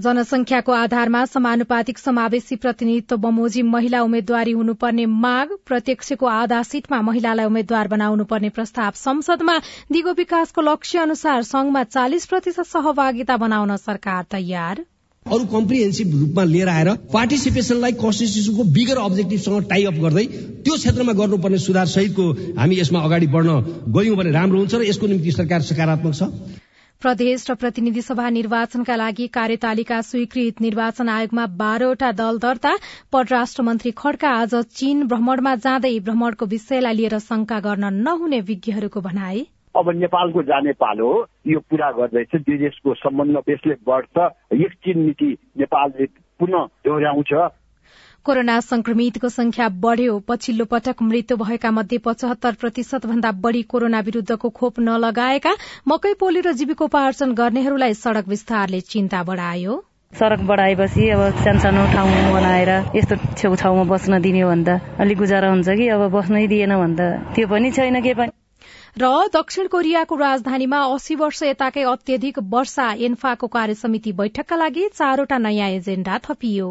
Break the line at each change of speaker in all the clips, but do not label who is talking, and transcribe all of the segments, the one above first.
जनसंख्याको आधारमा समानुपातिक समावेशी प्रतिनिधित्व बमोजिम महिला उम्मेद्वारी हुनुपर्ने माग प्रत्यक्षको आधा सीटमा महिलालाई उम्मेद्वार बनाउनु पर्ने प्रस्ताव संसदमा दिगो विकासको लक्ष्य अनुसार संघमा चालिस प्रतिशत सहभागिता बनाउन सरकार तयार।
अरू कम्प्रिहेन्सिभ रूपमा लिएर आएर पार्टिसिपेसनलाई कन्स्टिट्युसनको बिगर अब्जेक्टिभसँग टाइ अप गर्दै त्यो क्षेत्रमा गर्नुपर्ने सुधार सहितको हामी यसमा अगाडि बढ्न गयौं भने राम्रो हुन्छ र यसको निम्ति सरकार सकारात्मक छ।
प्रदेश र प्रतिनिधि सभा निर्वाचनका लागि कार्यतालिका स्वीकृत निर्वाचन आयोगमा बाह्रवटा दल दर्ता। परराष्ट्र मन्त्री खड्का आज चीन भ्रमणमा जाँदै भ्रमणको विषयलाई लिएर शंका गर्न नहुने विज्ञहरूको भनाए
अब नेपालको जाने पालो यो पूरा गर्दैछ दुई सम्बन्ध यसले बढ्छ एकछिन नीति नेपालले पुनः दोहोऱ्याउँछ।
कोरोना संक्रमितको संख्या बढ़्यो। पछिल्लो पटक मृत्यु भएका मध्ये पचहत्तर प्रतिशत भन्दा बढ़ी कोरोना विरूद्धको खोप नलगाएका मकै पोली र जीविकोपार्जन गर्नेहरूलाई सड़क विस्तारले चिन्ता बढ़ायो।
सड़क बढाएपछि अब सानसानो ठाउँ बनाएर यस्तो छेउछाउमा बस्न दिने भन्दा अलिक गुजारा हुन्छ कि अब बस्नै दिएन भन्दा त्यो पनि छैन के पनि।
र दक्षिण कोरियाको राजधानीमा अस्सी वर्ष यताकै अत्यधिक वर्षा एन्फाको कार्य समिति बैठकका लागि चारवटा नयाँ एजेण्डा थपियो।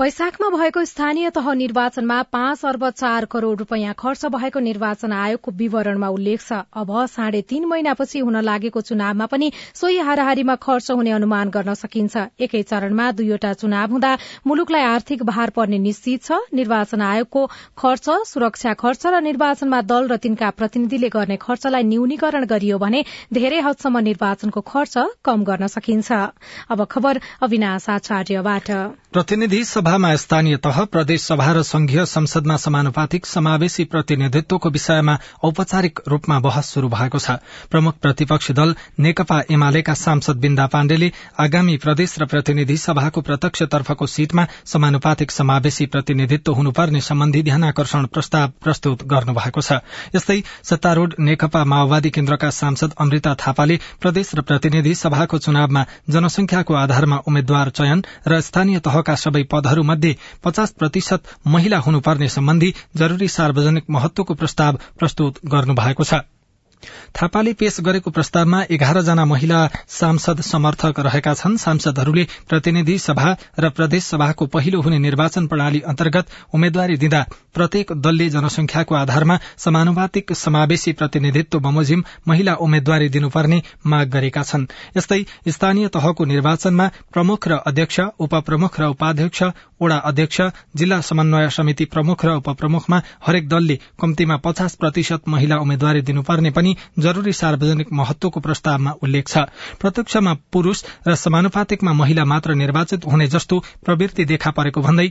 वैशाखमा भएको स्थानीय तह निर्वाचनमा पाँच अर्ब चार करोड़ रूपियाँ खर्च भएको निर्वाचन आयोगको विवरणमा उल्लेख छ। अब साढे तीन महिनापछि हुन लागेको चुनावमा पनि सोही हाराहारीमा खर्च हुने अनुमान गर्न सकिन्छ। एकै चरणमा दुईवटा चुनाव हुँदा मुलुकलाई आर्थिक भार पर्ने निश्चित छ। निर्वाचन आयोगको खर्च सुरक्षा खर्च र निर्वाचनमा दल र तिनका प्रतिनिधिले गर्ने खर्चलाई न्यूनीकरण गरियो भने धेरै हदसम्म निर्वाचनको खर्च कम गर्न सकिन्छ।
प्रतिनिधि सभामा स्थानीय तह प्रदेश सभा र संघीय संसदमा समानुपातिक समावेशी प्रतिनिधित्वको विषयमा औपचारिक रूपमा बहस शुरू भएको छ। प्रमुख प्रतिपक्षी दल नेकपा एमालेका सांसद बिन्दा पाण्डेले आगामी प्रदेश र प्रतिनिधि सभाको प्रत्यक्षतर्फको सीटमा समानुपातिक समावेशी प्रतिनिधित्व हुनुपर्ने सम्बन्धी ध्यानकर्षण प्रस्ताव प्रस्तुत गर्नुभएको छ। यस्तै सत्तारूढ़ नेकपा माओवादी केन्द्रका सांसद अमृता थापाले प्रदेश र प्रतिनिधि सभाको चुनावमा जनसंख्याको आधारमा उम्मेद्वार चयन र स्थानीय तहका सबै पदहरू मध्ये पचास प्रतिशत महिला हुनुपर्ने सम्बन्धी जरूरी सार्वजनिक महत्वको प्रस्ताव प्रस्तुत गर्नुभएको छ। थापाले पेश गरेको प्रस्तावमा एघार जना महिला सांसद समर्थक रहेका छन्। सांसदहरूले प्रतिनिधि सभा र प्रदेश सभाको पहिलो हुने निर्वाचन प्रणाली अन्तर्गत उम्मेद्वारी दिँदा प्रत्येक दलले जनसंख्याको आधारमा समानुपातिक समावेशी प्रतिनिधित्व बमोजिम महिला उम्मेद्वारी दिनुपर्ने माग गरेका छन्। यस्तै स्थानीय तहको निर्वाचनमा प्रमुख र अध्यक्ष उपप्रमुख र उपाध्यक्ष वडा अध्यक्ष जिल्ला समन्वय समिति प्रमुख र उपप्रमुखमा हरेक दलले कम्तीमा पचास प्रतिशत महिला उम्मेद्वारी दिनुपर्ने पनि जरूरी सार्वजनिक महत्वको प्रस्तावमा उल्लेख छ। प्रत्यक्षमा पुरूष र समानुपातिकमा महिला मात्र निर्वाचित हुने जस्तो प्रवृत्ति देखा परेको भन्दै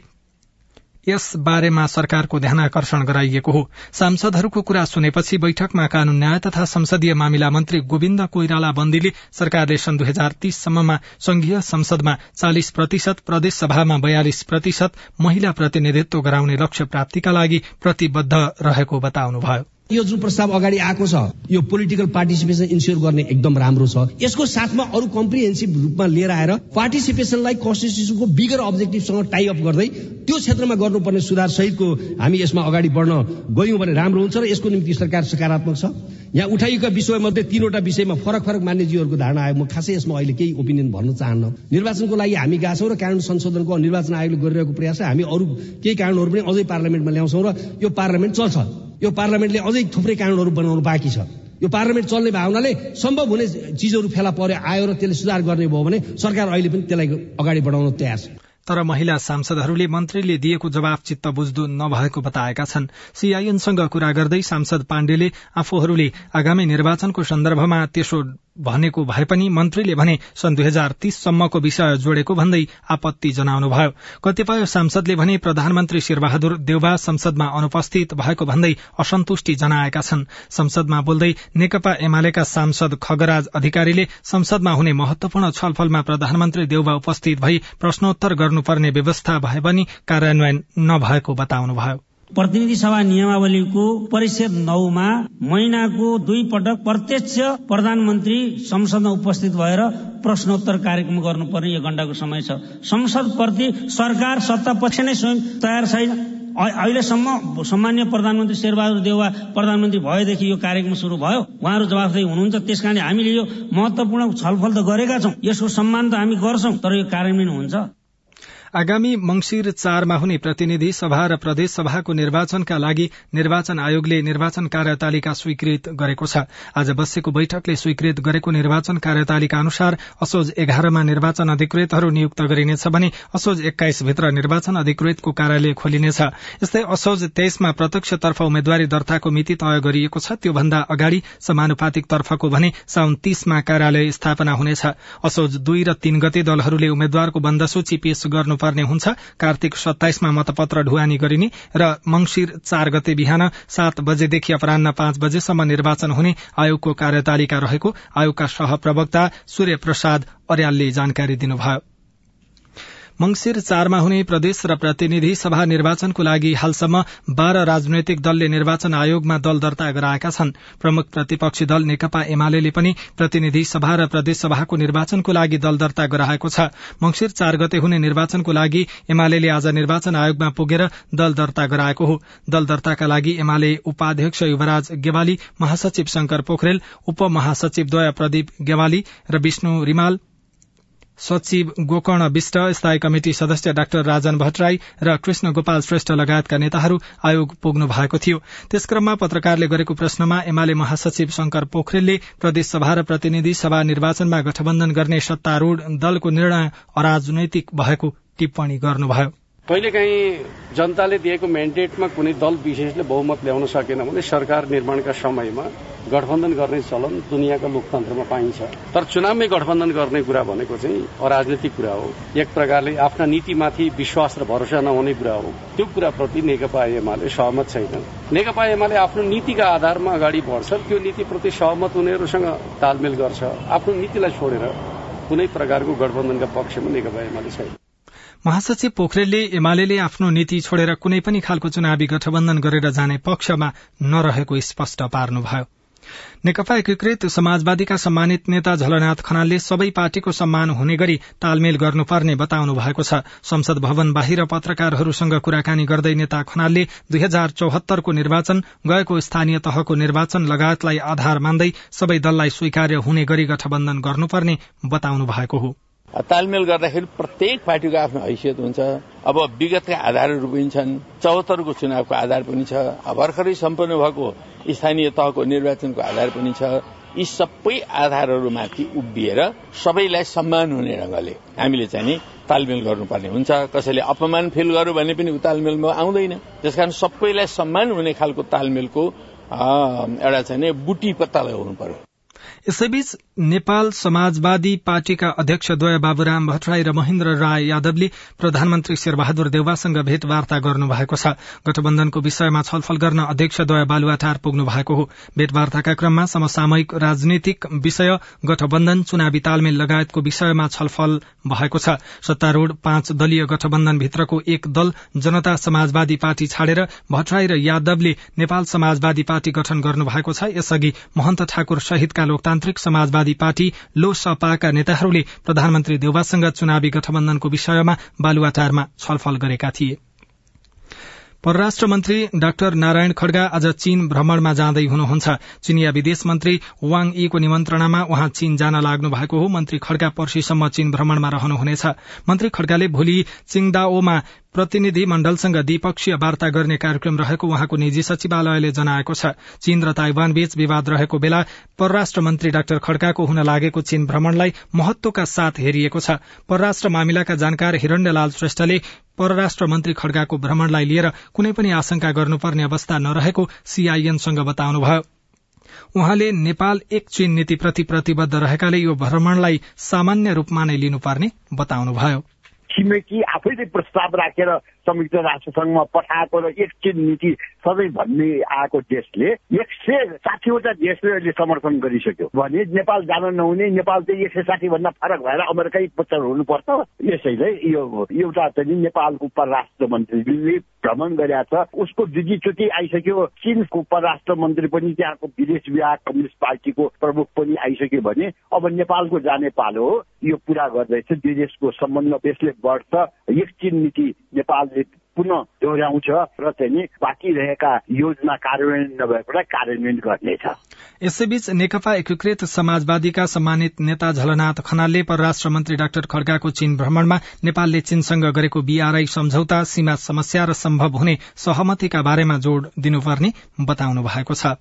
यस बारेमा सरकारको ध्यानकर्षण गराइएको हो। सांसदहरूको कुरा सुनेपछि बैठकमा कानून न्याय तथा संसदीय मामिला मन्त्री गोविन्द कोइराला बन्दीले सरकारले सन् दुई हजार तीससम्ममा संघीय संसदमा चालिस प्रतिशत प्रदेश सभामा बयालिस प्रतिशत महिला प्रतिनिधित्व गराउने लक्ष्य प्राप्तिका लागि प्रतिबद्ध रहेको बताउनुभयो।
यो जुन प्रस्ताव अगाडि आएको छ यो पोलिटिकल पार्टिसिपेसन इन्स्योर गर्ने एकदम राम्रो छ। यसको साथमा अरू कम्प्रिहेन्सिभ रूपमा लिएर आएर पार्टिसिपेसनलाई कन्स्टिट्युसनको बिगर अब्जेक्टिभसँग टाइ अप गर्दै त्यो क्षेत्रमा गर्नुपर्ने सुधार सहितको हामी यसमा अगाडि बढ्न गयौं भने राम्रो हुन्छ र यसको निम्ति सरकार सकारात्मक छ। यहाँ उठाइएका विषयमध्ये तीनवटा विषयमा फरक फरक मान्यजीहरूको धारणा आयो। म खासै यसमा अहिले केही ओपिनियन भन्न चाहन्न। निर्वाचनको लागि हामी गएको छौँ र कानून संशोधनको निर्वाचन आयोगले गरिरहेको प्रयास हामी अरू केही कानूनहरू पनि अझै पार्लियामेन्टमा ल्याउँछौँ र यो पार्लियामेन्ट चल्छ। यो पार्लियामेन्टले अझै थुप्रै कानूनहरू बनाउनु बाँकी छ। यो पार्लियामेन्ट चल्ने भावनाले सम्भव हुने चिजहरू फेला पर्यो आयो र त्यसले सुधार गर्ने भयो भने सरकार अहिले पनि त्यसलाई अगाडि बढाउन तयार छ।
तर महिला सांसदहरूले मन्त्रीले दिएको जवाफ चित्त बुझ्दो नभएको बताएका छन्। सीआईएनसँग कुरा गर्दै सांसद पाण्डेले आफूहरूले आगामी निर्वाचनको सन्दर्भमा त्यसो भनेको भए पनि मन्त्रीले भने सन् दुई हजार तीससम्मको विषय जोडेको भन्दै आपत्ति जनाउनुभयो कतिपय सांसदले भने प्रधानमन्त्री शेरबहादुर देउबा संसदमा अनुपस्थित भएको भन्दै असन्तुष्टि जनाएका छन्। संसदमा बोल्दै नेकपा एमालेका सांसद खगराज अधिकारीले संसदमा हुने महत्वपूर्ण छलफलमा प्रधानमन्त्री देउबा उपस्थित भई प्रश्नोत्तर गर्नुपर्ने व्यवस्था भए पनि कार्यान्वयन नभएको बताउनुभयो।
प्रतिनिधि सभा नियमावलीको परिषद नौमा महिनाको दुई पटक प्रत्यक्ष प्रधानमन्त्री संसदमा उपस्थित भएर प्रश्नोत्तर कार्यक्रम गर्नुपर्ने एक घण्टाको समय छ। संसद प्रति सरकार सत्ता पक्ष नै स्वयं तयार छैन। अहिलेसम्म सम्मान्य प्रधानमन्त्री शेरबहादुर देउवा प्रधानमन्त्री भएदेखि यो कार्यक्रम शुरू भयो। उहाँहरू जवाफदेही हुनुहुन्छ। त्यस कारण हामीले यो महत्वपूर्ण छलफल त गरेका छौँ। यसको सम्मान त हामी गर्छौं तर यो कार्यान्वयन हुन्छ।
आगामी मंगिर चारमा हुने प्रतिनिधि सभा र प्रदेश सभाको निर्वाचनका लागि निर्वाचन आयोगले निर्वाचन कार्यतालिका स्वीकृत गरेको छ। आज बसेको बैठकले स्वीकृत गरेको निर्वाचन कार्यतालिका अनुसार असोज एघारमा निर्वाचन अधिकृतहरू नियुक्त गरिनेछ भने असोज एक्काइस भित्र निर्वाचन अधिकृतको कार्यालय खोलिनेछ। यस्तै असोज तेइसमा प्रत्यक्षतर्फ उम्मेद्वारी दर्ताको मिति तय गरिएको छ। त्योभन्दा अगाडि समानुपातिक तर्फको भने साउन तीसमा कार्यालय स्थापना हुनेछ। असोज दुई र तीन गते दलहरूले उम्मेद्वारको बन्दसूची पेश गर्नु पर्ने हुन्छ। कार्तिक सत्ताइसमा मतपत्र ढुवानी गरिने र मंगिर चार गते बिहान सात बजेदेखि अपरान्न पाँच बजेसम्म निर्वाचन हुने आयोगको कार्यतालिका रहेको आयोगका सहप्रवक्ता सूर्य प्रसाद अर्यालले जानकारी दिनुभयो। मंगिर चारमा हुने प्रदेश र प्रतिनिधि सभा निर्वाचनको लागि हालसम्म बाह्र राजनैतिक दलले निर्वाचन आयोगमा दल दर्ता गराएका छन्। प्रमुख प्रतिपक्षी दल नेकपा एमाले पनि प्रतिनिधि सभा र प्रदेश सभाको निर्वाचनको लागि दल दर्ता गराएको छ। मंगिर चार गते हुने निर्वाचनको लागि एमाले आज निर्वाचन आयोगमा पुगेर दल दर्ता गराएको हो। दल दर्ताका लागि एमाले उपाध्यक्ष युवराज गेवाली महासचिव शंकर पोखरेल उपमहासचिवद्वय प्रदीप गेवाली र विष्णु रिमाल सचिव गोकर्ण विष्ट स्थायी कमिटी सदस्य डाक्टर राजन भट्टराई र कृष्ण गोपाल श्रेष्ठ लगायतका नेताहरू आयोग पुग्नु भएको थियो। त्यसक्रममा पत्रकारले गरेको प्रश्नमा एमाले महासचिव शंकर पोखरेलले प्रदेश सभा र प्रतिनिधि सभा निर्वाचनमा गठबन्धन गर्ने सत्तारूढ़ दलको निर्णय अराजनैतिक भएको टिप्पणी गर्नुभयो।
कहिलेकाहीँ जनताले दिएको म्यान्डेटमा कुनै दल विशेषले बहुमत ल्याउन सकेन भने सरकार निर्माणका समयमा गठबन्धन गर्ने चलन दुनियाँका लोकतन्त्रमा पाइन्छ। तर चुनावमै गठबन्धन गर्ने कुरा भनेको चाहिँ अराजनैतिक कुरा हो। एक प्रकारले आफ्ना नीतिमाथि विश्वास र भरोसा नहुने कुरा हो। त्यो कुराप्रति नेकपा एमाले सहमत छैन नेकपा एमाले आफ्नो नीतिका आधारमा अगाडि बढ्छ त्यो नीतिप्रति सहमत हुनेहरूसँग तालमेल गर्छ। आफ्नो नीतिलाई छोडेर कुनै प्रकारको गठबन्धनका पक्षमा नेकपा एमाले छैन।
महासचिव पोखरेलले एमाले आफ्नो नीति छोडेर कुनै पनि खालको चुनावी गठबन्धन गरेर जाने पक्षमा नरहेको स्पष्ट पार्नुभयो। नेकपा एकीकृत समाजवादीका सम्मानित नेता झलनाथ खनालले सबै पार्टीको सम्मान हुने गरी तालमेल गर्नुपर्ने बताउनु भएको छ। संसद भवन बाहिर पत्रकारहरूसँग कुराकानी गर्दै नेता खनालले दुई हजार चौहत्तरको निर्वाचन गएको स्थानीय तहको निर्वाचन लगायतलाई आधार मान्दै सबै दललाई स्वीकार्य हुने गरी गठबन्धन गर्नुपर्ने बताउनु भएको हो।
तालमेल गर्दाखेरि प्रत्येक पार्टीको आफ्नो हैसियत हुन्छ। अब विगतका आधारहरू पनि छन् चौहत्तरको चुनावको आधार पनि छ भर्खरै सम्पन्न भएको स्थानीय तहको निर्वाचनको आधार पनि छ। यी सबै आधारहरूमाथि उभिएर सबैलाई सम्मान हुने ढंगले हामीले चाहिँ तालमेल गर्नुपर्ने हुन्छ। कसैले अपमान फिल गर्यो भने पनि तालमेलमा आउँदैन। त्यसकारण सबैलाई सम्मान हुने खालको तालमेलको एउटा चाहिँ बुटी पत्ता लगाउनु पर्यो।
यसैबीच नेपाल समाजवादी पार्टीका अध्यक्षद्वय बाबुराम भट्टराई र महेन्द्र राय यादवले प्रधानमन्त्री शेरबहादुर देउवासँग भेटवार्ता गर्नुभएको छ। गठबन्धनको विषयमा छलफल गर्न अध्यक्षद्वय बालुवाटार पुग्नु भएको हो। भेटवार्ताका क्रममा समसामयिक राजनीतिक विषय गठबन्धन चुनावी तालमेल लगायतको विषयमा छलफल भएको छ। सत्तारूढ़ पाँच दलीय गठबन्धन भित्रको एक दल जनता समाजवादी पार्टी छाडेर भट्टराई र यादवले नेपाल समाजवादी पार्टी गठन गर्नुभएको छ। यसअघि महन्त ठाकुर सहितका लोकतान्त्रिक समाजवादी पार्टी लोसपाका नेताहरूले प्रधानमन्त्री देउवासँग चुनावी गठबन्धनको विषयमा बालुवाटारमा छलफल गरेका थिए। परराष्ट्र मन्त्री डाक्टर नारायण खड्गा आज चीन भ्रमणमा जाँदै हुनुहुन्छ। चिनिया विदेश मन्त्री वाङ यीको निमन्त्रणामा उहाँ चीन जान लाग्नु भएको हो। मन्त्री खड्गा पर्सीसम्म चीन भ्रमणमा रहनुहुनेछ। मन्त्री खड्गाले भोलि चिङदाओमा प्रतिनिधि मण्डलसँग द्विपक्षीय वार्ता गर्ने कार्यक्रम रहेको उहाँको निजी सचिवालयले जनाएको छ। चीन र ताइवान बीच विवाद रहेको बेला परराष्ट्र मन्त्री डाक्टर खड्काको हुन लागेको चीन भ्रमणलाई महत्वका साथ हेरिएको छ। परराष्ट्र मामिलाका जानकार हिरण्यलाल श्रेष्ठले परराष्ट्र मन्त्री खड्गाको भ्रमणलाई लिएर कुनै पनि आशंका गर्नुपर्ने अवस्था नरहेको सीआईएनसँग बताउनुभयो। उहाँले नेपाल एक चीन नीतिप्रति प्रतिबद्ध रहेकाले यो भ्रमणलाई सामान्य रूपमा नै लिनुपर्ने बताउनुभयो।
छिमेकी आफैले प्रस्ताव राखेर संयुक्त राष्ट्र संघमा पठाएको र एक चिन नीति सधैँ भन्ने आएको देशले एक सय साठीवटा देशले अहिले समर्थन गरिसक्यो। भने नेपाल जान नहुने नेपाल चाहिँ एक सय साठी भन्दा फरक भएर अमेरिकै पुत्र हुनुपर्छ। यसैले यो एउटा चाहिँ नेपालको परराष्ट्र मन्त्रीले भ्रमण गरेका छ। उसको दुईचोटि आइसक्यो चिनको परराष्ट्र मन्त्री पनि त्यहाँको विदेश विभाग कम्युनिस्ट पार्टीको प्रमुख पनि आइसक्यो भने अब नेपालको जाने पालो हो। यो पुरा गर्दैछ। दुई देशको सम्बन्ध यसले बढ्छ। एक चिन नीति नेपालले पुनः दोहोऱ्याउँछ र चाहिँ बाँकी रहेका योजना कार्यान्वयन नभएबाट कार्यान्वयन गर्नेछ
यसैबीच नेकपा एकीकृत समाजवादीका सम्मानित नेता झलनाथ खनालले परराष्ट्र मन्त्री डाक्टर खड्गाको चीन भ्रमणमा नेपालले चीनसँग गरेको बीआरआई सम्झौता सीमा समस्या र सम्भव हुने सहमतिका बारेमा जोड़ दिनुपर्ने बताउनु भएको छ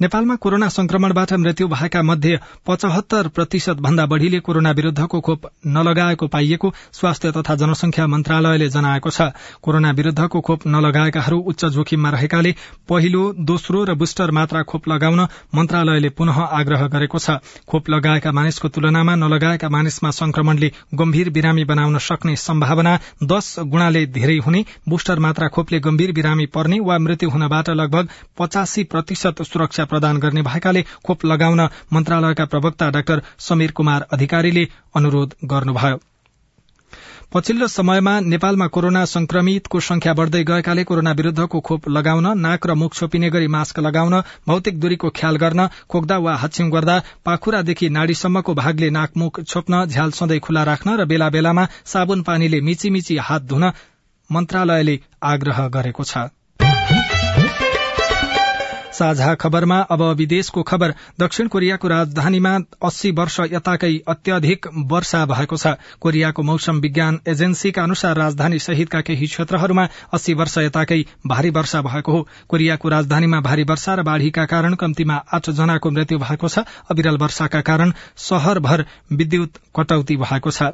नेपालमा कोरोना संक्रमणबाट मृत्यु भएका मध्ये पचहत्तर प्रतिशत भन्दा बढ़ीले कोरोना विरूद्धको खोप नलगाएको पाइएको स्वास्थ्य तथा जनसंख्या मन्त्रालयले जनाएको छ। कोरोना विरूद्धको खोप नलगाएकाहरू उच्च जोखिममा रहेकाले पहिलो दोस्रो र बुस्टर मात्रा खोप लगाउन मन्त्रालयले पुनः आग्रह गरेको छ। खोप लगाएका मानिसको तुलनामा नलगाएका मानिसमा संक्रमणले गम्भीर बिरामी बनाउन सक्ने सम्भावना दश गुणाले धेरै हुने बुस्टर मात्रा खोपले गम्भीर बिरामी पर्ने वा मृत्यु हुनबाट लगभग पचासी प्रतिशत सुरक्षा प्रदान गर्ने भएकाले खोप लगाउन मन्त्रालयका प्रवक्ता डाक्टर समीर कुमार अधिकारीले अनुरोध गर्नुभयो। पछिल्लो समयमा नेपालमा कोरोना संक्रमितको संख्या बढ़दै गएकाले कोरोना विरूद्धको खोप लगाउन नाक र मुख छोपिने गरी मास्क लगाउन भौतिक दूरीको ख्याल गर्न खोक्दा वा हाच्छिउँ गर्दा पाखुरादेखि नाड़ीसम्मको भागले नाकमुख छोप्न झ्याल सधैँ खुला राख्न र बेला बेलामा साबुन पानीले मिची मिची हात धुन मन्त्रालयले आग्रह गरेको छ। साझा खबरमा अब विदेशको खबर। दक्षिण कोरियाको राजधानीमा अस्सी वर्ष यताकै अत्यधिक वर्षा भएको छ। कोरियाको मौसम विज्ञान एजेन्सीका अनुसार राजधानी सहितका केही क्षेत्रहरूमा अस्सी वर्ष यताकै भारी वर्षा भएको हो। कोरियाको राजधानीमा भारी वर्षा र बाढ़ीका कारण कम्तीमा आठ जनाको मृत्यु भएको छ। अविरल वर्षाका कारण शहरभर विद्युत कटौती भएको छ।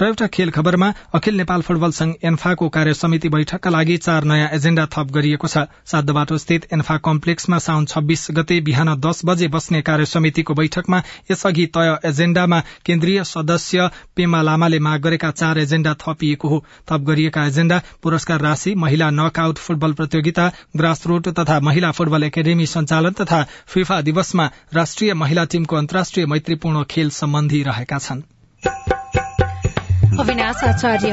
र एउटा खेल खबरमा अखिल नेपाल फुटबल संघ एन्फाको कार्य समिति बैठकका लागि चार नयाँ एजेण्डा थप गरिएको छ। सातबाटो स्थित एन्फा कम्प्लेक्समा साउन छब्बीस गते बिहान दस बजे बस्ने कार्य समितिको बैठकमा यसअघि तय एजेण्डामा केन्द्रीय सदस्य पेमा लामाले माग गरेका चार एजेण्डा थपिएको हो। थप गरिएका एजेण्डा पुरस्कार राशि महिला नकआउट फुटबल प्रतियोगिता ग्रासरूट तथा महिला फुटबल एकाडेमी सञ्चालन तथा फिफा दिवसमा राष्ट्रिय महिला टीमको अन्तर्राष्ट्रिय मैत्रीपूर्ण खेल सम्बन्धी रहेका छनृ।
अविनाश आचार्य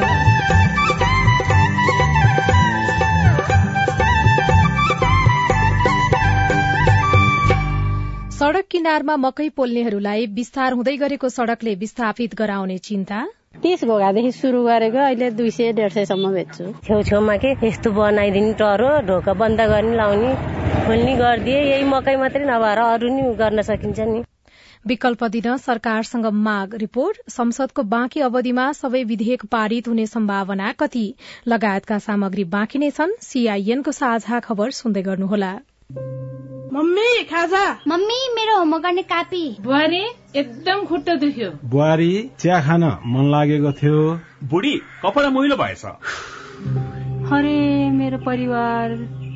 सड़क किनारमा मकै पोल्नेहरूलाई विस्तार हुँदै गरेको सड़कले विस्थापित गराउने चिन्ता।
तिस घोगादेखि सुरु गरेको अहिले दुई सय डेढ सयसम्म बेच्छु। छेउछेउमा के यस्तो बनाइदिने टरो ढोका बन्द गर्ने लाउने खोल्ने गरिदिए यही मकै मात्रै नभएर अरू नि गर्न सकिन्छ नि।
विकल्प दिन सरकारसँग माग रिपोर्ट। संसदको बाँकी अवधिमा सबै विधेयक पारित हुने सम्भावना कति? लगायतका सामग्री बाँकी नै छन्। सीआईएनको साझा खबर सुन्दै गर्नुहोला।
मम्मी खाजा?
मम्मी मेरो होमवर्क गर्ने कापी।
बुहारी एकदम खुट्टा दुख्यो।
बुहारी चिया खान मन लागेको थियो।
बुढी कपडा मैलो भएछ।
अरे मेरो परिवार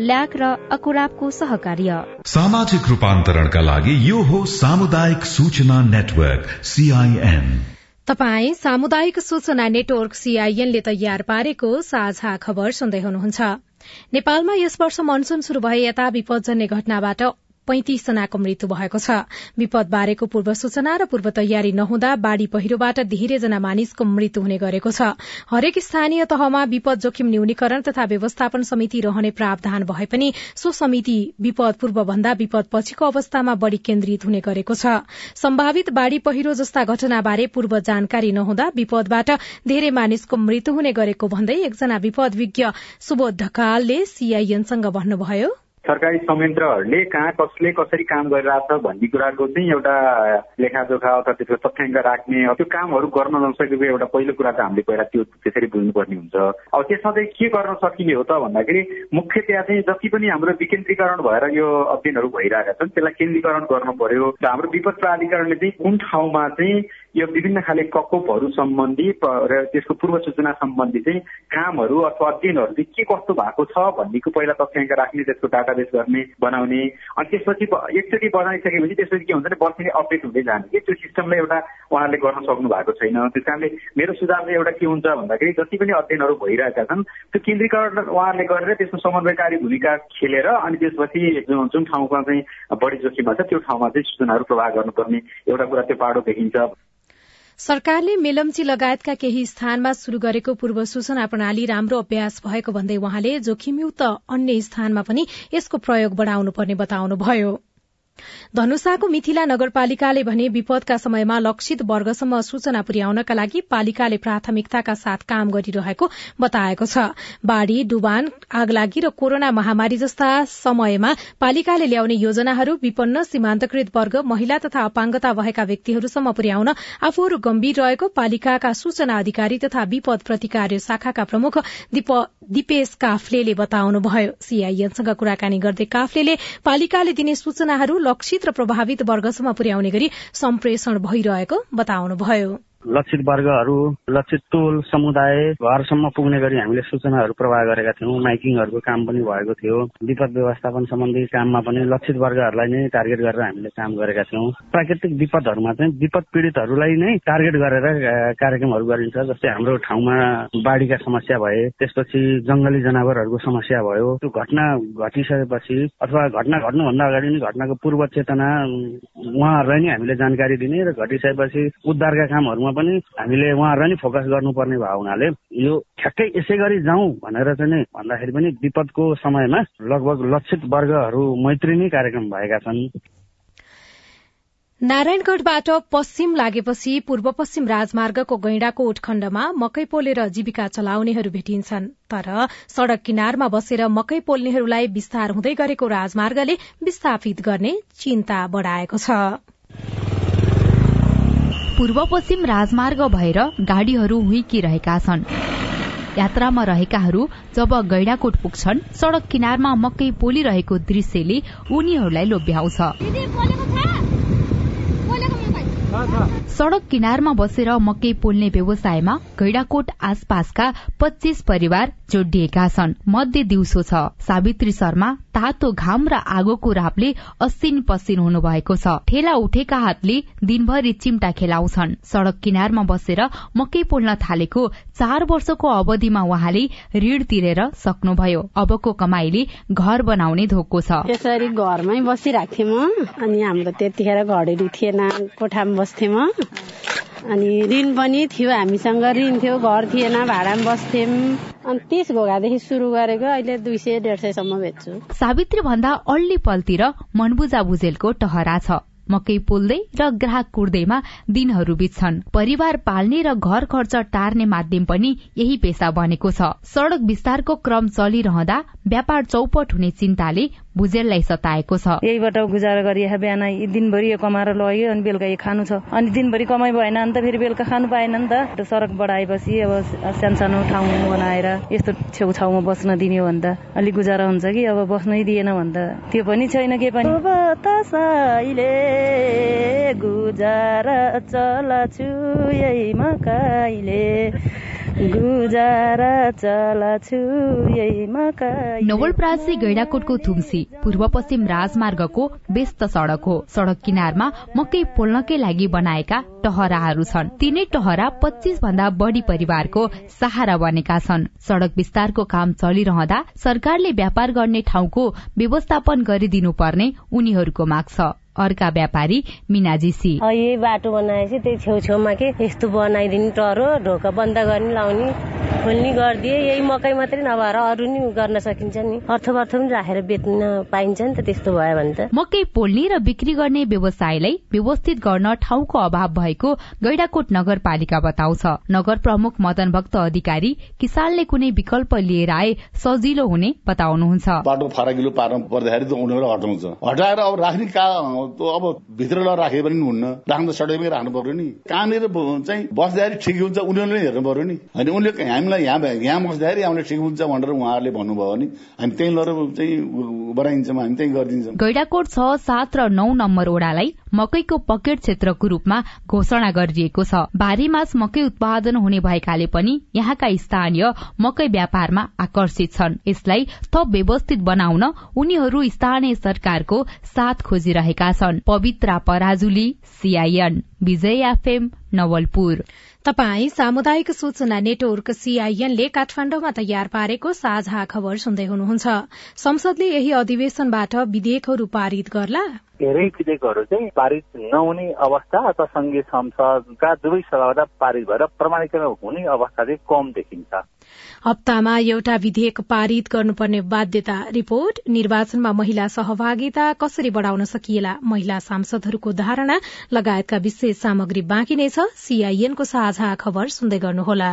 ल्याक र अकुराबको सहकार्य।
सामाजिक रूपान्तरणका लागि यो हो सामुदायिक सूचना नेटवर्क सीआईएन
तपाई सामुदायिक सूचना नेटवर्क सीआईएनले तयार पारेको साझा खबर सुन्दै हुनुहुन्छ। नेपालमा यस वर्ष मनसून शुरू भए यता विपदजन्य घटनाबाट पैंतिस जनाको मृत्यु भएको छ। विपद बारेको पूर्व सूचना र पूर्व तयारी नहुँदा बाढ़ी पहिरोबाट धेरैजना मानिसको मृत्यु हुने गरेको छ। हरेक स्थानीय तहमा विपद जोखिम न्यूनीकरण तथा व्यवस्थापन समिति रहने प्रावधान भए पनि सो समिति विपद पूर्व भन्दा विपद पछिको अवस्थामा बढ़ी केन्द्रित हुने गरेको छ। सम्भावित बाढ़ी पहिरो जस्ता घटनाबारे पूर्व जानकारी नहुँदा विपदबाट धेरै मानिसको मृत्यु हुने गरेको भन्दै एकजना विपद विज्ञ सुबोध ढकालले सीआईएनसँग भन्नुभयो।
सरकारी संयन्त्रहरूले कहाँ कसले कसरी काम गरिरहेछ भन्ने कुराको चाहिँ एउटा लेखाजोखा अथवा त्यसको तथ्याङ्क राख्ने त्यो कामहरू गर्न नसकेको एउटा पहिलो कुरा त हामीले पहिला त्यो त्यसरी बुझ्नुपर्ने हुन्छ। अब त्यसमा चाहिँ के गर्न सकिने हो त भन्दाखेरि मुख्यतया चाहिँ जति पनि हाम्रो विकेन्द्रीकरण भएर यो अध्ययनहरू भइरहेका छन् त्यसलाई केन्द्रीकरण गर्नु पर्यो। र हाम्रो विपद प्राधिकरणले चाहिँ कुन ठाउँमा चाहिँ यो विभिन्न खाले प्रकोपहरू सम्बन्धी र त्यसको पूर्व सूचना सम्बन्धी चाहिँ कामहरू अथवा अध्ययनहरू चाहिँ के कस्तो भएको छ भन्नेको पहिला तथ्याङ्क राख्ने त्यसको डाटाबेस गर्ने बनाउने। अनि त्यसपछि एकचोटि बनाइसकेपछि त्यसपछि के हुन्छ भने बस्ने अपडेट हुँदै जाने। कि त्यो सिस्टमलाई एउटा उहाँहरूले गर्न सक्नु भएको छैन। त्यस कारणले मेरो सुझाव चाहिँ एउटा के हुन्छ भन्दाखेरि जति पनि अध्ययनहरू भइरहेका छन् त्यो केन्द्रीकरण उहाँहरूले गरेर त्यसको समन्वयकारी भूमिका खेलेर अनि त्यसपछि जुन ठाउँमा चाहिँ बढी जोखिममा छ त्यो ठाउँमा चाहिँ सूचनाहरू प्रवाह गर्नुपर्ने एउटा कुरा त्यो पाडो देखिन्छ।
सरकारले मेलम्ची लगायतका केही स्थानमा शुरू गरेको पूर्व सूचना प्रणाली राम्रो अभ्यास भएको भन्दै वहाँले जोखिमयुक्त अन्य स्थानमा पनि यसको प्रयोग बढ़ाउनुपर्ने बताउनुभयो। धनुषाको मिथिला नगरपालिकाले भने विपदका समयमा लक्षित वर्गसम्म सूचना पुर्याउनका लागि पालिकाले प्राथमिकताका साथ काम गरिरहेको बताएको छ। बाढ़ी डुबान आगलागी र कोरोना महामारी जस्ता समयमा पालिकाले ल्याउने योजनाहरू विपन्न सीमान्तकृत वर्ग महिला तथा अपाङ्गता भएका व्यक्तिहरूसम्म पुर्याउन आफूहरू गम्भीर रहेको पालिकाका सूचना अधिकारी तथा विपद प्रतिकार्य शाखाका प्रमुख दिपेश काफ्ले बताउनुभयो। सीआईएनसँग कुराकानी गर्दै काफ्ले पालिकाले दिने सूचनाहरू लक्षित र प्रभावित वर्गसम्म पुर्याउने गरी सम्प्रेषण भइरहेको बताउनुभयो।
लक्षित वर्गहरू लक्षित टोल समुदाय घरसम्म पुग्ने गरी हामीले सूचनाहरू प्रवाह गरेका थियौँ माइकिङहरूको काम पनि भएको थियो विपद व्यवस्थापन सम्बन्धी काममा पनि लक्षित वर्गहरूलाई नै टार्गेट गरेर हामीले काम गरेका थियौँ। प्राकृतिक विपदहरूमा चाहिँ विपद पीडितहरूलाई नै टार्गेट गरेर कार्यक्रमहरू गरिन्छ जस्तै हाम्रो ठाउँमा बाढीका समस्या भए त्यसपछि जंगली जनावरहरूको समस्या भयो त्यो घटना घटिसकेपछि अथवा घटना घट्नुभन्दा अगाडि नै घटनाको पूर्व चेतना उहाँहरूलाई नै हामीले जानकारी दिने र घटिसकेपछि उद्धारका कामहरूमा पनि हामीले उहाँहरूलाई नै फोकस गर्नुपर्ने भएको हुनाले। यो ठ्याक्कै यसै गरी जाउँ भनेर चाहिँ नि भन्दाखेरि पनि विपदको समयमा लगभग लक्षित वर्गहरू मैत्री नै कार्यक्रम भएका छन्।
नारायणगढ़बाट पश्चिम लागेपछि पूर्व पश्चिम राजमार्गको गैंडाकोट खण्डमा मकै पोलेर जीविका चलाउनेहरू भेटिन्छन्। तर सड़क किनारमा बसेर मकै पोल्नेहरूलाई विस्तार हुँदै गरेको राजमार्गले विस्थापित गर्ने चिन्ता बढ़ाएको छ।
पूर्व पश्चिम राजमार्ग भएर गाड़ीहरू हुइकिरहेका छन्। यात्रामा रहेकाहरू जब गैडाकोट पुग्छन् सड़क किनारमा मकै पोलिरहेको दृश्यले उनीहरूलाई लोभ्याउँछ। सड़क किनारमा बसेर मकै पोल्ने व्यवसायमा गैडाकोट आसपासका पच्चीस परिवार जोडिएका छन्। मध्य दिउँसो छ। सावित्री शर्मा तातो घाम र आगोको रापले असिन पसिन हुनुभएको छ। ठेला उठेका हातले दिनभरि चिम्टा खेलाउँछन्। सड़क किनारमा बसेर मकै पोल्न थालेको चार वर्षको अवधिमा उहाँले ऋण तिरेर सक्नुभयो। अबको कमाईले घर बनाउने धोको छ।
त्यसरी घरमै बसिरहेको थिएँ म अनि हाम्रो त्यतिखेर घडेरी थिएन कोठामा बस्थेँ अनि ऋण पनि थियो हामीसँग ऋण थियो घर थिएन भाडामा बस्थ्यौँ अनि तिस घोगादेखि सुरु गरेको अहिले दुई सय डेढ सयसम्म बेच्छु।
सावित्री भन्दा अल्ली पल्तिर मनबुजा भुजेलको टहरा छ। मकै पोल्दै र ग्राहक कुर्दैमा दिनहरू बित्छन्। परिवार पाल्ने र घर खर्च टार्ने माध्यम पनि यही पेसा बनेको छ। सड़क विस्तारको क्रम चलिरहँदा व्यापार चौपट हुने चिन्ताले भुजेललाई सताएको छ।
यहीबाट गुजारा गरिए बिहान दिनभरि कमाएर लग्यो अनि बेलुका खानु छ। अनि दिनभरि कमाइ भएन नि त फेरि बेलुका खानु पाएन नि त। सडक बढाएपछि अब सानो ठाउँ बनाएर यस्तो छेउछाउमा बस्न दिने हो भन्दा अलिक गुजारा हुन्छ कि? अब बस्नै दिएन भन्दा त्यो पनि छैन के पनि। गुजारा चलाछु यही मकै
नवलप्रासी गैडाकोटको थुम्सी पूर्व पश्चिम राजमार्गको व्यस्त सड़क हो। सड़क किनारमा मकै पोल्नकै लागि बनाएका टहराहरू छन्। तीनै टहरा पच्चीस भन्दा बढ़ी परिवारको सहारा बनेका छन्। सड़क विस्तारको काम चलिरहँदा सरकारले व्यापार गर्ने ठाउँको व्यवस्थापन गरिदिनुपर्ने उनीहरूको माग छ। अर्का व्यापारी मिनाजीसी
यही बाटो बनाएपछि त्यही छेउछेउमा के यस्तो बनाइदिने टरो ढोका बन्द गर्ने लाउने खोल्ने गरिदिए यही मकै मात्रै नभएर अरू नि गर्न सकिन्छ नि। अर्थवर्थ पनि राखेर बेच्न पाइन्छ नि त त्यस्तो भयो भने त।
मकै पोल्ने र बिक्री गर्ने व्यवसायलाई व्यवस्थित गर्न ठाउँको अभाव भएको गैडाकोट नगरपालिका बताउँछ। नगर प्रमुख मदन भक्त अधिकारी किसानले कुनै विकल्प लिएर आए सजिलो हुने बताउनुहुन्छ।
बाटो फराकिलो पार्नु पर्दाखेरि त उनीहरू हटाउँछ। हटाएर अब राख्ने का अब भित्र लगेर राखे पनि हुन्न। राख्नु त सडकमै राख्नु पर्यो नि। कहाँनिर चाहिँ बस्दाखेरि ठिक हुन्छ उनीहरूले हेर्नु पर्यो नि। होइन उनले हामीलाई यहाँ यहाँ बस्दाखेरि हामीलाई ठिक हुन्छ भनेर उहाँहरूले भन्नुभयो भने हामी त्यही लगेर चाहिँ बनाइदिन्छौँ हामी त्यही गरिदिन्छौँ।
गैडाकोट छ सात र नौ नम्बर ओडालाई मकैको पकेट क्षेत्रको रूपमा घोषणा गरिएको छ। भारी मास मकै उत्पादन हुने भएकाले पनि यहाँका स्थानीय मकै व्यापारमा आकर्षित छन्। यसलाई थप व्यवस्थित बनाउन उनीहरू स्थानीय सरकारको साथ खोजिरहेका छन् पवित्रा पराजुली सीआईएन विजय एफएम नवलपुर।
तपाई सामुदायिक सूचना नेटवर्क सीआईएनले काठमाण्डुमा तयार पारेको साझा खबर सुन्दै हुनुहुन्छ। संसदले यही अधिवेशनबाट विधेयकहरू पारित गर्ला?
धेरै विधेयकहरू चाहिँ पारित नहुने अवस्था अथवा संघीय संसदका दुवै सभाबाट पारित भएर प्रमाणीकरण हुने अवस्था चाहिँ कम देखिन्छ।
हप्तामा एउटा विधेयक पारित गर्नुपर्ने बाध्यता रिपोर्ट। निर्वाचनमा महिला सहभागिता कसरी बढ़ाउन सकिएला? महिला सांसदहरूको धारणा। लगायतका विशेष सामग्री बाँकी नै छ। सीआईएनको साझा खबर सुन्दै गर्नुहोला।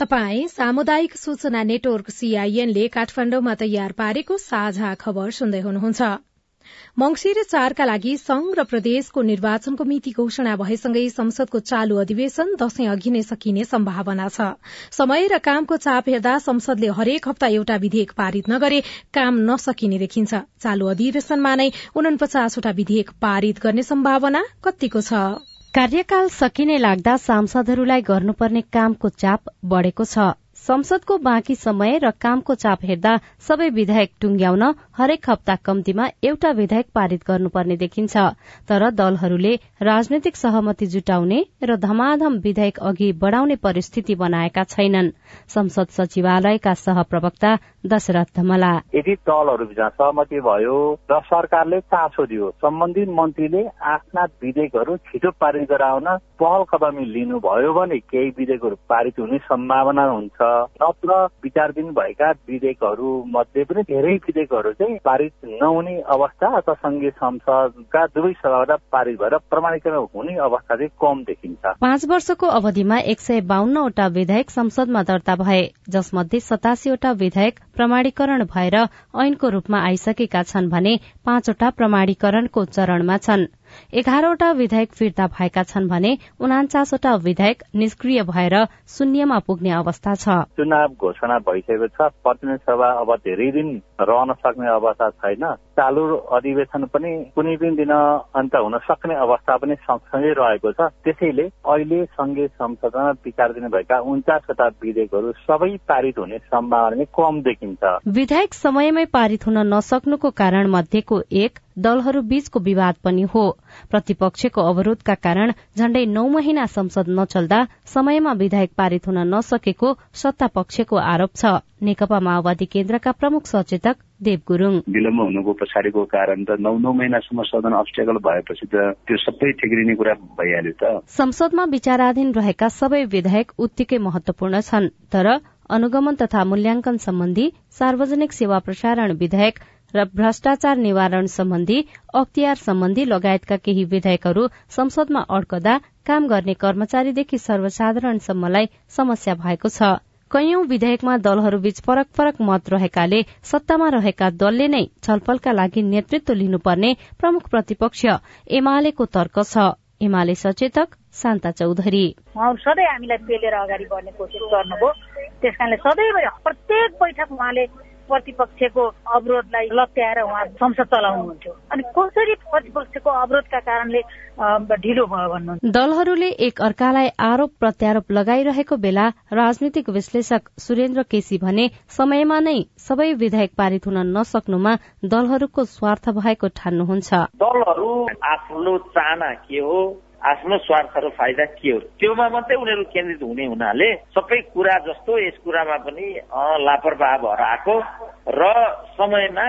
तपाई सामुदायिक सूचना नेटवर्क सीआईएनले काठमाण्डुमा तयार पारेको साझा खबर सुन्दै हुनुहुन्छ। मंगिर चारका लागि संघ र प्रदेशको निर्वाचनको मिति घोषणा भएसँगै संसदको चालू अधिवेशन दशैं अघि नै सकिने सम्भावना छ। समय र कामको चाप हेर्दा संसदले हरेक हप्ता एउटा विधेयक पारित नगरे काम नसकिने देखिन्छ। चालू अधिवेशनमा नै उनपचासवटा विधेयक पारित गर्ने सम्भावना कतिको छ।
कार्यकाल सकिने लाग्दा सांसदहरूलाई गर्नुपर्ने कामको चाप बढ़ेको छ। संसदको बाँकी समय र कामको चाप हेर्दा सबै विधेयक टुंग्याउन हरेक हप्ता कम्तीमा एउटा विधेयक पारित गर्नुपर्ने देखिन्छ। तर दलहरूले राजनैतिक सहमति जुटाउने र धमाधम विधेयक अघि बढ़ाउने परिस्थिति बनाएका छैनन्। संसद सचिवालयका सहप्रवक्ता दशरथ धमला।
यदि दलहरूबीच सहमति भयो र सरकारले चासो दियो सम्बन्धित मन्त्रीले आफ्ना विधेयकहरू छिटो पारित गराउन पहल कदमी लिनुभयो भने केही विधेयकहरू पारित हुने सम्भावना हुन्छ। नत्र विचारधीन भएका विधेयकहरू मध्ये पनि धेरै विधेयकहरू पारित नहुने अवस्था अथवा संघीय संसदका दुवै सभाबाट पारित भएर प्रमाणीकरण हुने अवस्था चाहिँ कम देखिन्छ।
पाँच वर्षको अवधिमा एक सय बाहन्नवटा विधेयक संसदमा दर्ता भए जसमध्ये सतासीवटा विधेयक प्रमाणीकरण भएर ऐनको रूपमा आइसकेका छन् भने पाँचवटा प्रमाणीकरणको चरणमा छन्। एघारवटा विधेयक फिर्ता भएका छन् भने उनाचासवटा विधेयक निष्क्रिय भएर शून्यमा पुग्ने अवस्था छ।
चुनाव घोषणा भइसकेको छ। प्रतिनिधि सभा अब धेरै दिन रहन सक्ने अवस्था छैन। चालु अधिवेशन पनि कुनै पनि दिन अन्त हुन सक्ने अवस्था पनि सँगसँगै रहेको छ। त्यसैले अहिले संघीय संसदमा विचारधीन भएका उन्चासवटा विधेयकहरू सबै पारित हुने सम्भावना कम देखिन्छ।
विधेयक समयमै पारित हुन नसक्नुको कारण मध्येको एक दलहरू बीचको विवाद पनि हो। प्रतिपक्षको अवरोधका कारण झण्डै नौ महिना संसद नचल्दा समयमा विधेयक पारित हुन नसकेको सत्ता पक्षको आरोप छ। नेकपा माओवादी केन्द्रका प्रमुख सचेतक देव गुरूङ
विलम्ब हुनुको पछाडिको कारण त नौ नौ महिनासम्म सदन अब्स्टेकल भएपछि त त्यो सबै ठेक्रिने कुरा भइहाल्यो त।
संसदमा विचाराधीन रहेका सबै विधेयक उत्तिकै महत्वपूर्ण छन् तर अनुगमन तथा मूल्याङ्कन सम्बन्धी सार्वजनिक सेवा प्रसारण विधेयक र भ्रष्टाचार निवारण सम्बन्धी अख्तियार सम्बन्धी लगायतका केही विधेयकहरू संसदमा अड्कदा काम गर्ने कर्मचारीदेखि सर्वसाधारणसम्मलाई समस्या भएको छ। कैयौं विधेयकमा दलहरूबीच फरक फरक मत रहेकाले सत्तामा रहेका दलले नै छलफलका लागि नेतृत्व लिनुपर्ने प्रमुख प्रतिपक्ष एमालेको तर्क छ। एमाले सचेतक शान्ता चौधरी।
सधैँ हामीलाई पेलेर अगाडि बढ्ने कोसिस गर्नुभयो। त्यस कारणले सधैँभरि प्रत्येक बैठक उहाँले प्रतिपक्षको अवरोधलाई लत्याएर उहाँ संसद चलाउनुहुन्थ्यो। अनि कसरी प्रतिपक्षको अवरोधका कारणले ढिलो भयो भन्नुहुन्छ?
दलहरूले एक अर्कालाई आरोप प्रत्यारोप लगाइरहेको बेला राजनीतिक विश्लेषक सुरेन्द्र केसी भने समयमा नै सबै विधेयक पारित हुन नसक्नुमा दलहरूको स्वार्थ भएको ठान्नुहुन्छ।
दलहरू आफ्नो चाहना के हो? आफ्नो स्वार्थ र फाइदा के हो? त्योमा मात्रै उनीहरू केन्द्रित हुने हुनाले सबै कुरा जस्तो यस कुरामा पनि लापरवाह भएर आएको र समयमा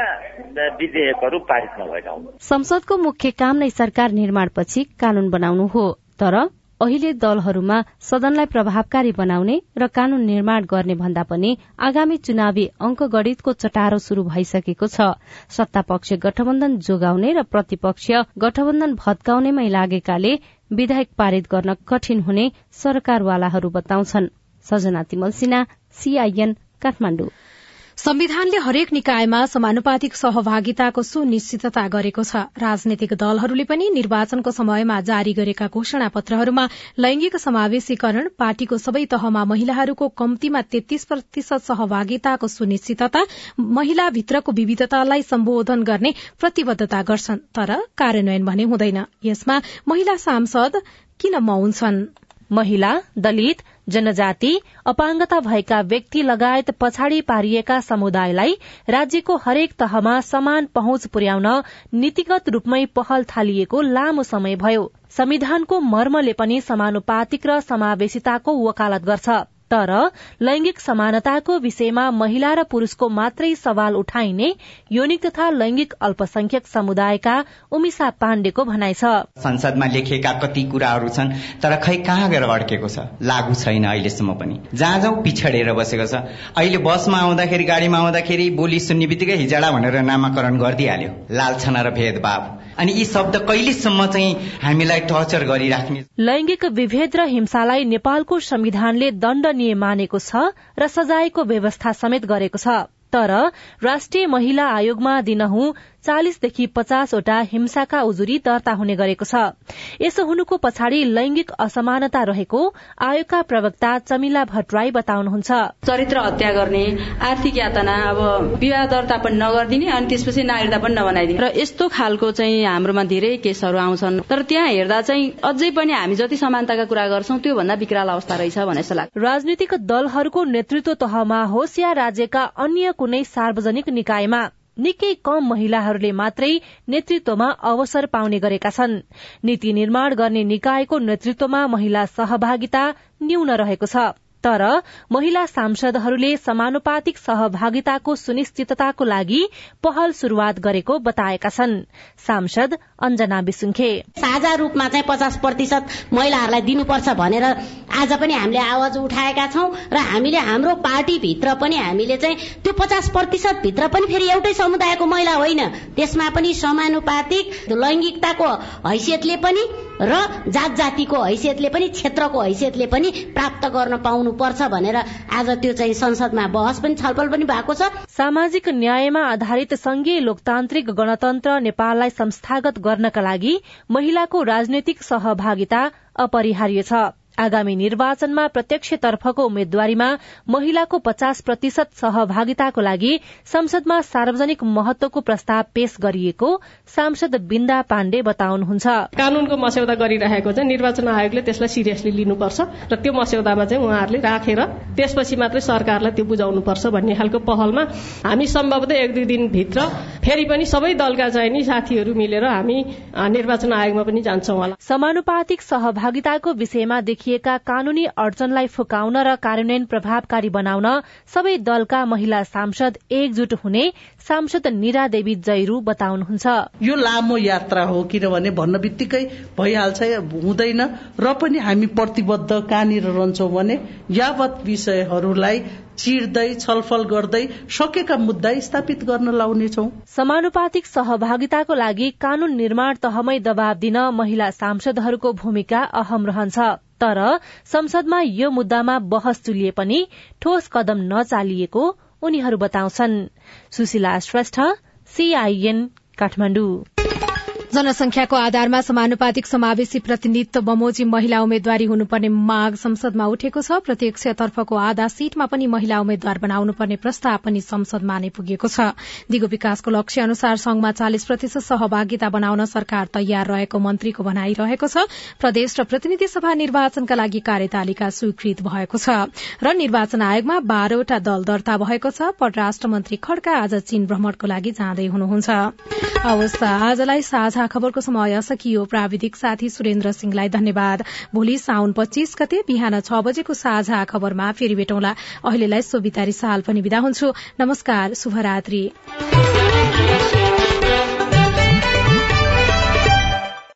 विधेयकहरू पारित नभएका हुन्।
संसदको मुख्य काम नै सरकार निर्माणपछि कानून बनाउनु हो तर अहिले दलहरूमा सदनलाई प्रभावकारी बनाउने र कानून निर्माण गर्ने भन्दा पनि आगामी चुनावी अङ्कगणितको चटारो शुरू भइसकेको छ। सत्तापक्ष गठबन्धन जोगाउने र प्रतिपक्ष गठबन्धन भत्काउनेमै लागेकाले विधेयक पारित गर्न कठिन हुने सरकारवालाहरू बताउँछन्। सजना तिमल सिन्हा सीआईएन काठमाडौँ।
संविधानले हरेक निकायमा समानुपातिक सहभागिताको सुनिश्चितता गरेको छ। राजनैतिक दलहरूले पनि निर्वाचनको समयमा जारी गरेका घोषणा पत्रहरूमा लैंगिक समावेशीकरण पार्टीको सबै तहमा महिलाहरूको कम्तीमा तेत्तीस प्रतिशत सहभागिताको सुनिश्चितता महिलाभित्रको विविधतालाई सम्बोधन गर्ने प्रतिबद्धता गर्छन्। तर कार्यान्वयन भने हुँदैन। यसमा महिला सांसद किन मौन छन्?
महिला दलित जनजाति अपाङ्गता भएका व्यक्ति लगायत पछाडि पारिएका समुदायलाई राज्यको हरेक तहमा समान पहुँच पुर्याउन नीतिगत रूपमै पहल थालिएको लामो समय भयो। संविधानको मर्मले पनि समानुपातिक र समावेशिताको वकालत गर्छ। तर लैंगिक समानताको विषयमा महिला र पुरूषको मात्रै सवाल उठाइने यौनिक तथा लैंगिक अल्पसंख्यक समुदायका उमिसा पाण्डेको भनाइ छ।
संसदमा लेखिएका कति कुराहरू छन् तर खै कहाँ गएर अड्केको छ लागू छैन अहिलेसम्म पनि। जहाँ जहाँ पिछडेर बसेको छ। अहिले बसमा आउँदाखेरि गाडीमा आउँदाखेरि बोली सुन्ने बित्तिकै हिजडा भनेर नामाकरण गरिदिइहाल्यो। लालछना र भेदभाव। अनि यी शब्द कहिलेसम्म चाहिँ हामीलाई टर्चर गरिराख्ने
लैंगिक विभेद र हिंसालाई नेपालको संविधानले दण्डनीय मानेको छ र सजायको व्यवस्था समेत गरेको छ। तर राष्ट्रिय महिला आयोगमा दिनहुँ चालिसदेखि पचासवटा हिंसाका उजुरी दर्ता हुने गरेको छ। यसो हुनुको पछाडि लैंगिक असमानता रहेको आयोगका प्रवक्ता चमिला भट्टराई बताउनुहुन्छ।
चरित्र हत्या गर्ने आर्थिक यातना अब विवाह दर्ता पनि नगरिदिने अनि त्यसपछि नागरिकता पनि नबनाइदिने। र यस्तो खालको चाहिँ हाम्रोमा धेरै केसहरू आउँछन्। तर त्यहाँ हेर्दा चाहिँ अझै पनि हामी जति समानताका कुरा गर्छौं त्यो भन्दा विकराल अवस्था रहेछ भन्ने जस्तो लाग्छ।
राजनीतिक दलहरूको नेतृत्व तहमा होस् या राज्यका अन्य कुनै सार्वजनिक निकायमा निकै कम महिलाहरूले मात्रै नेतृत्वमा अवसर पाउने गरेका छन्। नीति निर्माण गर्ने निकायको नेतृत्वमा महिला सहभागिता न्यून रहेको छ। तर महिला सांसदहरूले समानुपातिक सहभागिताको सुनिश्चितताको लागि पहल शुरूआत गरेको बताएका छन्। सांसद अञ्जना विसुङ्खे
साझा रूपमा चाहिँ पचास प्रतिशत महिलाहरूलाई दिनुपर्छ भनेर आज पनि हामीले आवाज उठाएका छौं र हामीले हाम्रो पार्टीभित्र पनि हामीले चाहिँ त्यो पचास प्रतिशत भित्र पनि फेरि एउटै समुदायको महिला होइन त्यसमा पनि समानुपातिक लैंगिकताको हैसियतले पनि र जात जातिको हैसियतले पनि क्षेत्रको हैसियतले पनि प्राप्त गर्न पाउनु पर्छ भनेर आज त्यो चाहिँ संसदमा बहस पनि छलफल पनि भएको छ।
सामाजिक न्यायमा आधारित संघीय लोकतान्त्रिक गणतन्त्र नेपाललाई संस्थागत गर्नका लागि महिलाको राजनैतिक सहभागिता अपरिहार्य छ। आगामी निर्वाचनमा प्रत्यक्षतर्फको उम्मेद्वारीमा महिलाको पचास प्रतिशत सहभागिताको लागि संसदमा सार्वजनिक महत्वको प्रस्ताव पेश गरिएको सांसद बिन्दा पाण्डे बताउनुहुन्छ।
कानूनको मस्यौदा गरिरहेको चाहिँ निर्वाचन आयोगले त्यसलाई सिरियसली लिनुपर्छ र त्यो मस्यौदामा चाहिँ उहाँहरूले राखेर त्यसपछि मात्रै सरकारलाई त्यो बुझाउनुपर्छ भन्ने खालको पहलमा हामी सम्भवतः एक दुई दिनभित्र फेरि पनि सबै दलका चाहिँ नि साथीहरू मिलेर हामी निर्वाचन आयोगमा पनि जान्छौँ होला।
समानुपातिक सहभागिताको विषयमा देखिएका कानूनी अडचनलाई फुकाउन र कार्यान्वयन प्रभावकारी बनाउन सबै दलका महिला सांसद एकजुट हुने सांसद निरा देवी जैरू बताउनुहुन्छ।
यो लामो यात्रा हो किनभने भन्न बित्तिकै भइहाल्छ हुँदैन र पनि हामी प्रतिबद्ध कहाँनिर रहन्छौ भने यावत विषयहरूलाई चिर्दै छलफल गर्दै सकेका मुद्दा स्थापित गर्न लाउनेछौ।
समानुपातिक सहभागिताको लागि कानून निर्माण तहमै दबाव दिन महिला सांसदहरूको भूमिका अहम रहन्छ। तर संसदमा यो मुद्दामा बहस चुलिए पनि ठोस कदम नचालिएको उनीहरू बताउँछन्। सुशीला श्रेष्ठ सीआईएन काठमाडौँ।
जनसंख्याको आधारमा समानुपातिक समावेशी प्रतिनिधित्व बमोजिम महिला उम्मेद्वारी हुनुपर्ने माग संसदमा उठेको छ। प्रत्यक्षतर्फको आधा सीटमा पनि महिला उम्मेद्वार बनाउनुपर्ने प्रस्ताव पनि संसदमा नै पुगेको छ। दिगो विकासको लक्ष्य अनुसार संघमा चालिस प्रतिशत सहभागिता बनाउन सरकार तयार रहेको मन्त्रीको भनाइरहेको छ। प्रदेश र प्रतिनिधि सभा निर्वाचनका लागि कार्यतालिका स्वीकृत भएको छ। र निर्वाचन आयोगमा बाह्रवटा दल दर्ता भएको छ। परराष्ट्र मन्त्री खड्का आज चीन भ्रमणको लागि जाँदै हुनुहुन्छ। साझा खबरको समय सकियो। प्राविधिक साथी सुरेन्द्र सिंहलाई धन्यवाद। भोलि साउन पच्चीस गते बिहान छ बजेको साझा खबरमा फेरि भेटौँला। अहिलेलाई सोभितारी साल पनि विदा हुन्छु। नमस्कार शुभरात्री।